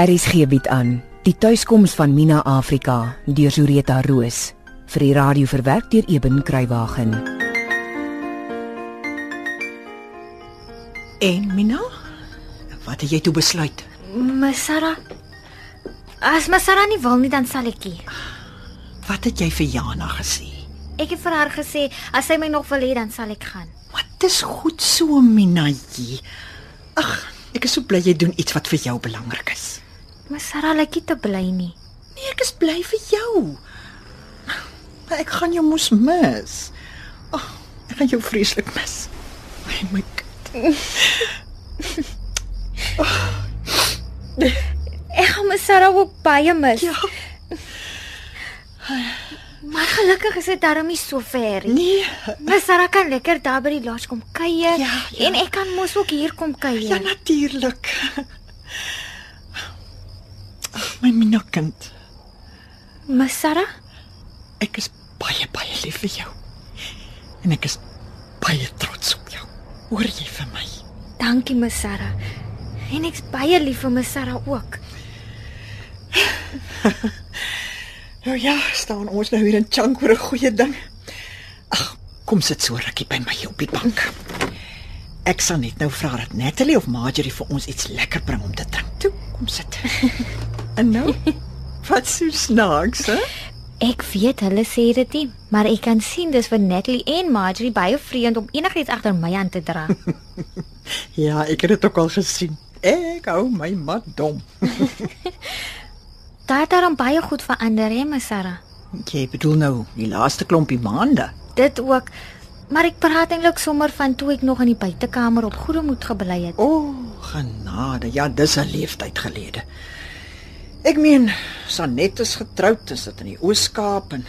RSG bied aan die tuiskoms van Mina Afrika deur Zureta Roos vir die radio verwerk deur Eben Kruiwagen. En Mina, wat het jy toe besluit? Masara. As Masara nie wil nie dan sal ek nie. Wat het jy vir Jana gesê? Ek het vir haar gesê as sy my nog wil hê dan sal ek gaan. Wat is goed so Minatjie. Ag, ek is so bly jy doen iets wat vir jou belangrik is. Masara lyk nie te bly nie. Nee, ek is bly vir jou. Maar ek gaan jou mos mis. Ag, ek gaan jou vreeslik mis. My my kind. Ek gaan Masara ook baie mis. Ja. Maar gelukkig is dit darm nie so ver nie. Nee, Masara kan lekker daar by die lodge kom kuier Ja, ja. en ek kan mos ook hier kom ja kuier. natuurlik. My Mina kind. Masara? Ek is baie baie lief vir jou. En ek is baie trots op jou. Hoor jy vir my? Dankie Masara. En ek's baie lief vir Masara ook. Nou ja, staan ons nou hier in chunk oor 'n goeie ding. Ag, kom sit so rukkie by my op die bank. Ek sal net nou vra dat Natalie of Marjorie vir ons iets lekker bring om te drink. Toe, kom sit. en nou? Wat so snaaks, hè? Ek weet hulle sê dit nie, maar ek kan sien dis vir Natalie en Marjorie baie vreemd om enigiets agter my aan te dra. Ja, ek het dit ook al gesien. Ek hou my mat dom. Daar het dan baie goed verander, hè, Masara. Jy bedoel nou die laaste klompie maande. Dit ook. Maar ek praat eintlik sommer van toe ek nog in die buitekamer op goeie moed gebly het. O, oh, genade. Ja, dis 'n leeftyd gelede. Ek meen, Sanet is getroud, is dit in die Oos-Kaap en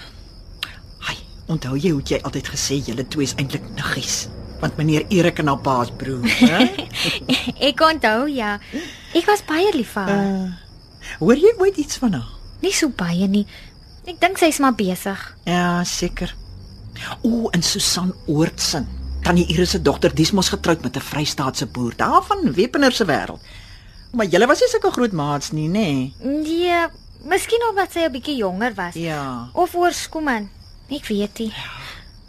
Ai, onthou jy hoe jy altyd gesê julle twee is eintlik niggies? Want meneer Erik en haar pa's broer, hè? ek onthou ja. Ek was baie lief vir haar. uh, hoor jy ooit iets van haar? Nie so baie nie. Ek dink sy's maar besig. Ja, seker. O, en Susan Oortsen. Tannie Iris se dogter, dis mos getroud met 'n Vrystaatse boer, daar van Wepener se wêreld. Maar julle was nie sulke groot maats nie, nê? Nee, miskien omdat sy 'n bietjie jonger was Ja. of oorskoeman. Ek weet nie.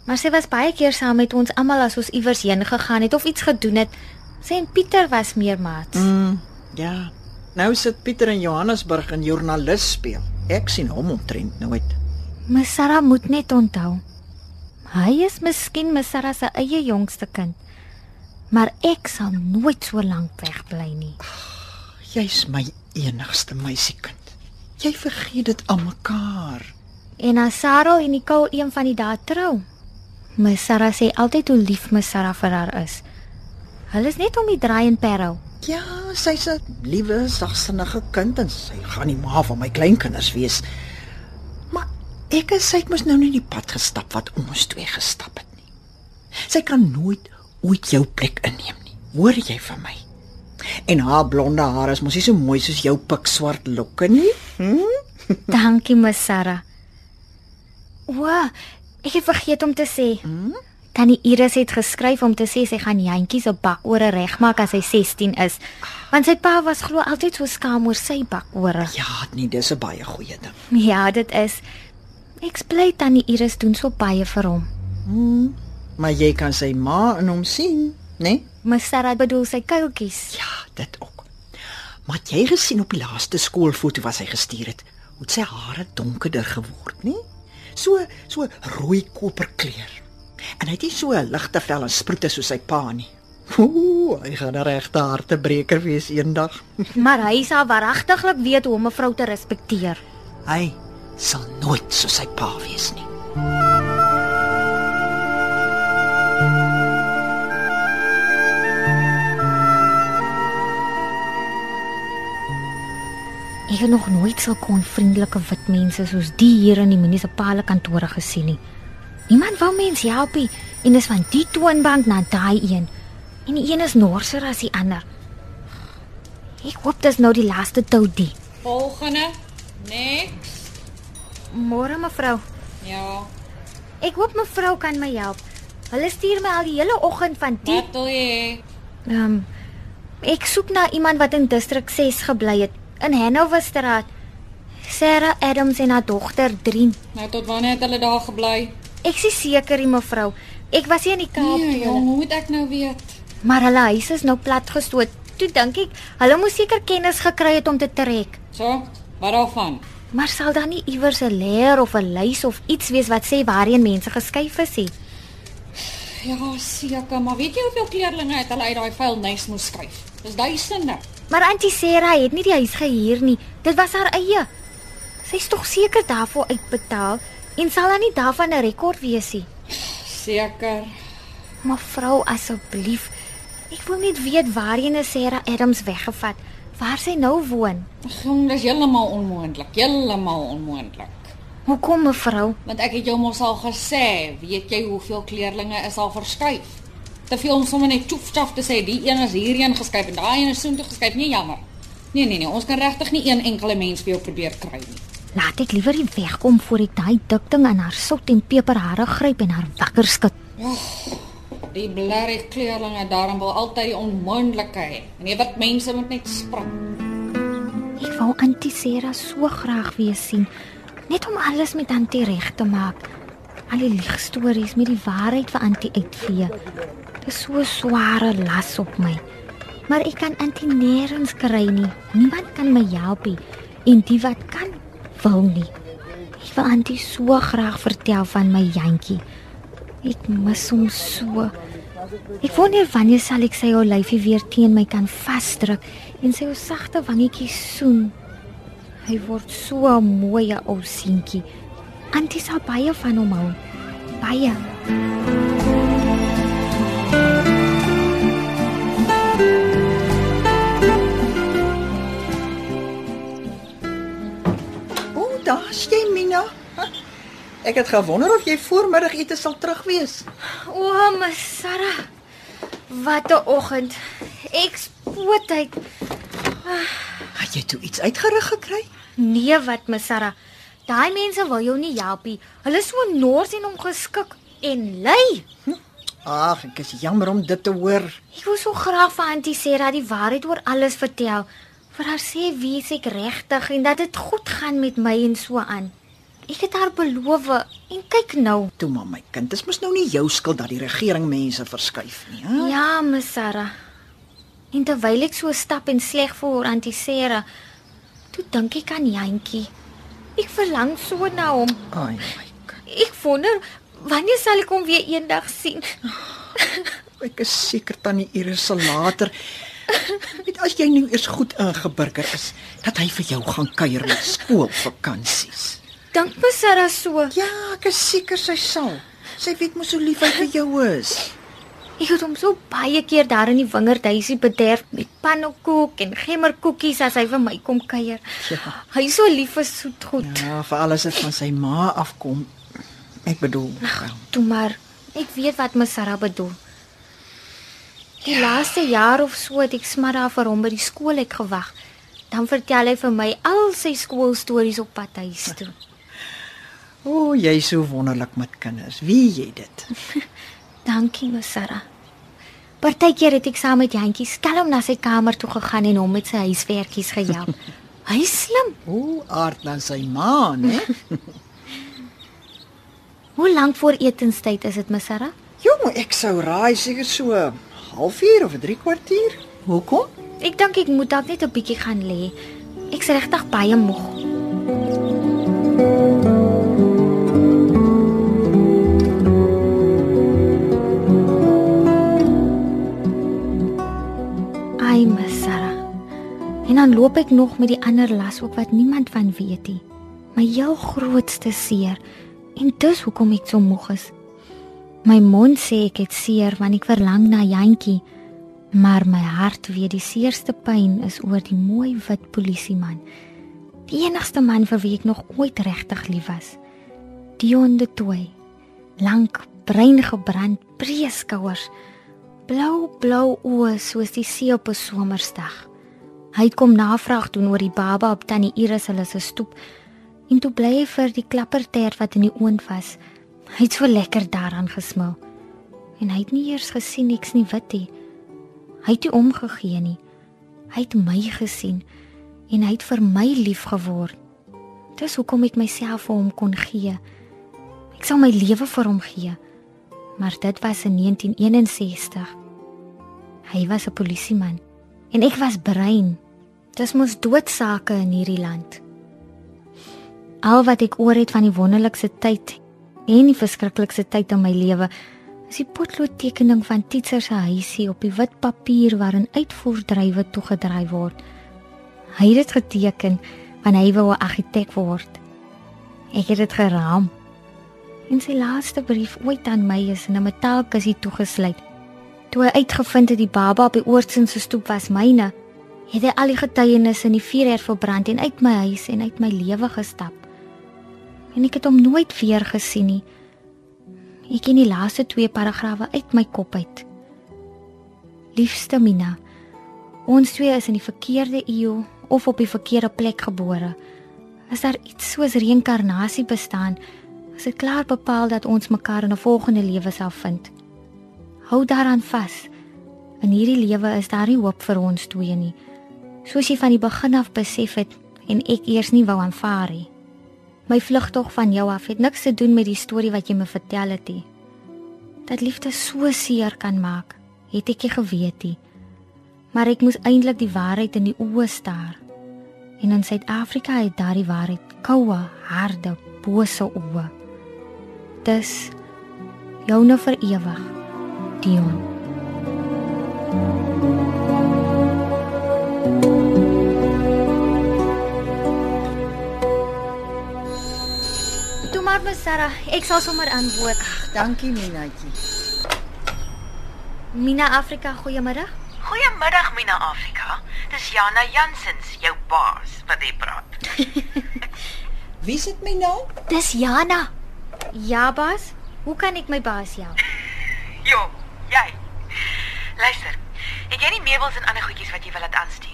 Maar sy was baie keer saam met ons almal as ons iewers heen gegaan het of iets gedoen het. Sy en Pieter was meer maats. Mm, ja. Nou sit Pieter in Johannesburg in joernalis speel. Ek sien hom omtrent nooit. My Sarah moet net onthou. Hy is miskien my Sarah se eie jongste kind. Maar ek sal nooit so lank weg bly nie. Jy's my enigste meisiekind. Jy vergeet dit aan mekaar. En as Sarah en Nicole een van die dae trou. My Sarah sê altyd hoe lief my Sarah vir haar is. Hulle is net om die draai in Parow. Ja, sy's 'n liewe, sagsinnige kind en sy gaan die ma van my kleinkinders wees. Maar ek en sy het mos nou nie die pad gestap wat ons twee gestap het nie. Sy kan nooit ooit jou plek inneem nie. Hoor jy van my? En haar blonde hare is mos nie so mooi soos jou pikswart lokke nie. Dankie my Sarah. O, ek het vergeet om te sê. Hmm? Tannie Iris het geskryf om te sê sy gaan jantjies op bakore regmaak as hy 16 is. Want sy pa was glo altyd so skaam oor sy bakore. Ja, nee, dis 'n baie goeie ding. Ja, dit is. Ek bly Tannie Iris doen so baie vir hom. Hmm. Maar jy kan sy ma in hom sien, né? Nee? My Sarah bedoel sy kuiltjies. Ja, dit ook. Maar het jy gesien op die laaste skoolfoto wat sy gestuur het? Hoe sy hare donkerder geword, nie? So so rooi koperkleur. En hy het nie so 'n ligte vel en sproete soos sy pa nie. Ooh, hy gaan 'n regte hartebreker wees eendag. Maar hy sal waaragtiglik weet hoe om 'n vrou te respekteer. Hy sal nooit soos sy pa wees nie. Het nog nooit sulke onvriendelike wit mense soos die hier in die munisipale kantore gesien nie. Niemand wou mens help nie en dis van die toonbank na daai een. En die een is norser as die ander. Ek hoop dis nou die laaste toudie. Volgende. Next. Môre mevrou. Ja. Ek hoop mevrou kan my help. Hulle stuur my al die hele oggend van die Wat wil jy? ehm um, ek soek na iemand wat in distrik 6 gebly het. In Hanoverstraat. Sarah Adams en haar dogter Drien. Nou tot wanneer het hulle daar gebly? Ek is seker, mevrou. Ek was hier in die Kaap Nee, toe. hoe moet ek nou weet? Maar hulle huis is nou platgestoot. Toe dink ek, hulle moes seker kennis gekry het om te trek. So, wat daarvan? Maar sal daar nie iewers 'n leer of 'n lys of iets wees wat sê waarheen mense geskuif is nie? Ja, seker, maar weet jy hoeveel kleerlinge het hulle uit daai vuil nes moes skuif? Dis duisende. Maar Auntie Sarah het nie die huis gehuur nie. Dit was haar eie. Sy's tog seker daarvoor uitbetaal en sal daar nie daarvan 'n rekord wees nie. Seker. Mevrou, asseblief. Ek wil net weet waarheen is Sarah Adams weggevat. Waar sy nou woon. Jong, dis heeltemal onmoontlik, heeltemal onmoontlik. Hoekom mevrou? Want ek het jou mos al gesê, weet jy hoeveel kleerlinge is al verskuif? Te veel om sommer net toefstaf te sê die een is hierheen geskuif en daai een is soontoe geskuif. Nee, jammer. Nee, nee, nee, ons kan regtig nie een enkele mens vir jou probeer kry nie. Laat ek liewer nie wegkom voor ek daai dik ding in haar sout en peperhare gryp en haar wakker skud. Die blerrie kleerlinge daarom wil altyd die onmoontlike hê. Jy weet mense moet net spring. Ek wou Auntie Sarah so graag weer sien, net om alles met Auntie reg te maak. Al die liegstories met die waarheid vir Auntie uitvee. Dis so sware las op my. Maar ek kan Auntie nêrens kry nie. Niemand kan my help nie. En die wat kan, wil nie. Ek wil Auntie so graag vertel van my jantjie. Ek mis hom so. Ek wonder wanneer sal ek sy ou lyfie weer teen my kan vasdruk en sy ou sagte wangetjies soen. Hy word so 'n mooi ou seentjie. Antie sal baie van hom hou. Baie. Ek het gewonder of jy voormiddagete sal terug wees. O, my Sarah. Wat 'n oggend. Ek spoot uit. Het jy toe iets uitgerig gekry? Nee, wat my Sarah. Daai mense wil jou nie help nie. Hulle is so nors en omgeskik en lui. Ag, ek is jammer om dit te hoor. Ek wou so graag vir Auntie Sarah die waarheid oor alles vertel. Vir haar sê wie ek regtig en dat dit goed gaan met my en so aan. Ek het haar beloof en kyk nou. Toe maar my kind, dis mos nou nie jou skuld dat die regering mense verskuif nie, hè? Ja, my Sarah. En terwyl ek so stap en sleg oor Auntie Sarah, toe dink ek aan Jantjie. Ek verlang so na hom. Ai, my kind. Ek wonder wanneer sal ek hom weer eendag sien? Ek is seker tannie Iris sal later Weet as jy nou eers goed ingeburger is, dat hy vir jou gaan kuier met skoolvakansies. Dink my Sarah so. Ja, ek is seker sy sal. Sy weet mos hoe lief hy vir jou is. Ek het hom so baie keer daar in die wingerdhuisie bederf met pannekoek en gemmerkoekies as hy vir my kom kuier. Ja. Hy is so lief vir soetgoed. Ja, vir alles wat van sy ma afkom. Ek bedoel, Toe maar, ek weet wat my Sarah bedoel. Die laaste jaar of so het ek smadda vir hom by die skool ek gewag. Dan vertel hy vir my al sy skoolstories op pad huis toe. O, jy is so wonderlik met kinders. Wie jy dit? Dankie, my Sarah. Partykeer het ek saam met Jantjie skelm na sy kamer toe gegaan en hom met sy huiswerkies gehelp. Hy is slim. O, aard dan sy ma, né? Hoe lank voor etenstyd is dit, my Sarah? Jong, ek sou raai seker so halfuur of 'n 3 kwartier. Hoekom? Ek dink ek moet dalk net 'n bietjie gaan lê. Ek's regtig baie moeg. Dan loop ek nog met die ander las ook wat niemand van weet nie. My heel grootste seer. En dis hoekom ek so moeg is. My mond sê ek het seer want ek verlang na Jantjie. Maar my hart weet die seerste pyn is oor die mooi wit polisieman. Die enigste man vir wie ek nog ooit regtig lief was. Dion de Tooi. Lank, bruin gebrand, breë skouers, blou blou oë soos die see op 'n somersdag. Hy kom navraag doen oor die baba op tannie Iris hulle se stoep en toe bly hy vir die klappertert wat in die oond was. Hy het so lekker daaraan gesmil. En hy het nie eers gesien ek's nie wit nie. Hy het nie omgegee nie. Hy het my gesien en hy het vir my lief geword. Dis hoekom ek myself vir hom kon gee. Ek sou my lewe vir hom gee. Maar dit was in 1961. Hy was 'n polisieman en ek was brein. Dis mos doodsake in hierdie land. Al wat ek oor het van die wonderlikste tyd en die verskriklikste tyd in my lewe is die potloodtekening van Titser se huisie op die wit papier waarin uitvoerdrywe toegedryf word. Hy het dit geteken want hy wou 'n argitek word. Ek het dit geraam. En sy laaste brief ooit aan my is in 'n metaalkussie toegesluit. Toe hy uitgevind het die baba op die oortsin se stoep was myne, het hy al die getuienisse in die vuur verbrand en uit my huis en uit my lewe gestap. En ek het hom nooit weer gesien nie. Ek ken die laaste twee paragrawe uit my kop uit. Liefste Mina, ons twee is in die verkeerde eeu of op die verkeerde plek gebore. As daar iets soos reïnkarnasie bestaan, is dit klaar bepaal dat ons mekaar in 'n volgende lewe sal vind. Hou daaraan vas. In hierdie lewe is daar nie hoop vir ons twee nie. Soos jy van die begin af besef het en ek eers nie wou aanvaar nie. My vlugtog van jou af het niks te doen met die storie wat jy me vertel het nie. Dat liefde so seer kan maak, het ek geweet nie. Maar ek moes eintlik die waarheid in die oë staar. En in Suid-Afrika het daardie waarheid koue, harde, bose oë. Dis joune vir ewig. Dion. Toe maar my Sarah, ek sal sommer antwoord. Dankie Minaatjie. Mina Afrika, goeiemiddag. Goeiemiddag Mina Afrika. Dis Jana Jansens, jou baas, wat hier praat. Wie sit my nou? Dis Jana. Ja, baas. Hoe kan ek my baas help? Jo, jy. Luister. Ek het nie meubels en ander goedjies wat jy wil laat aanstuur.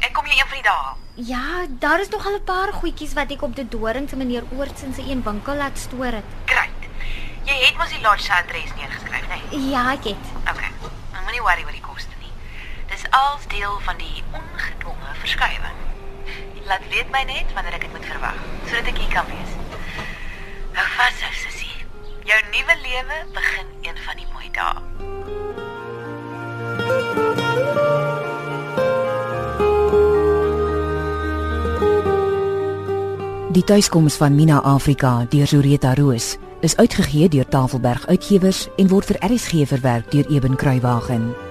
Ek kom jou een van die dae haal. Ja, daar is nog al 'n paar goedjies wat ek op die Doring se meneer Oortsin se een winkel laat stoor het. Great. Jy het mos die lodge se adres neergeskryf, né? Nee? Ja, ek het. Okay. Nou moenie worry oor die koste nie. Dis als deel van die ongedwonge verskywing. Laat weet my net wanneer ek dit moet verwag, sodat ek hier kan wees. Hou vas, ou sussie. Jou nuwe lewe begin een van die mooi dae. Die tuiskoms van Mina Afrika deur Zureta Roos is uitgegee deur Tafelberg Uitgewers en word vir RSG verwerk deur Eben Kruiwagen.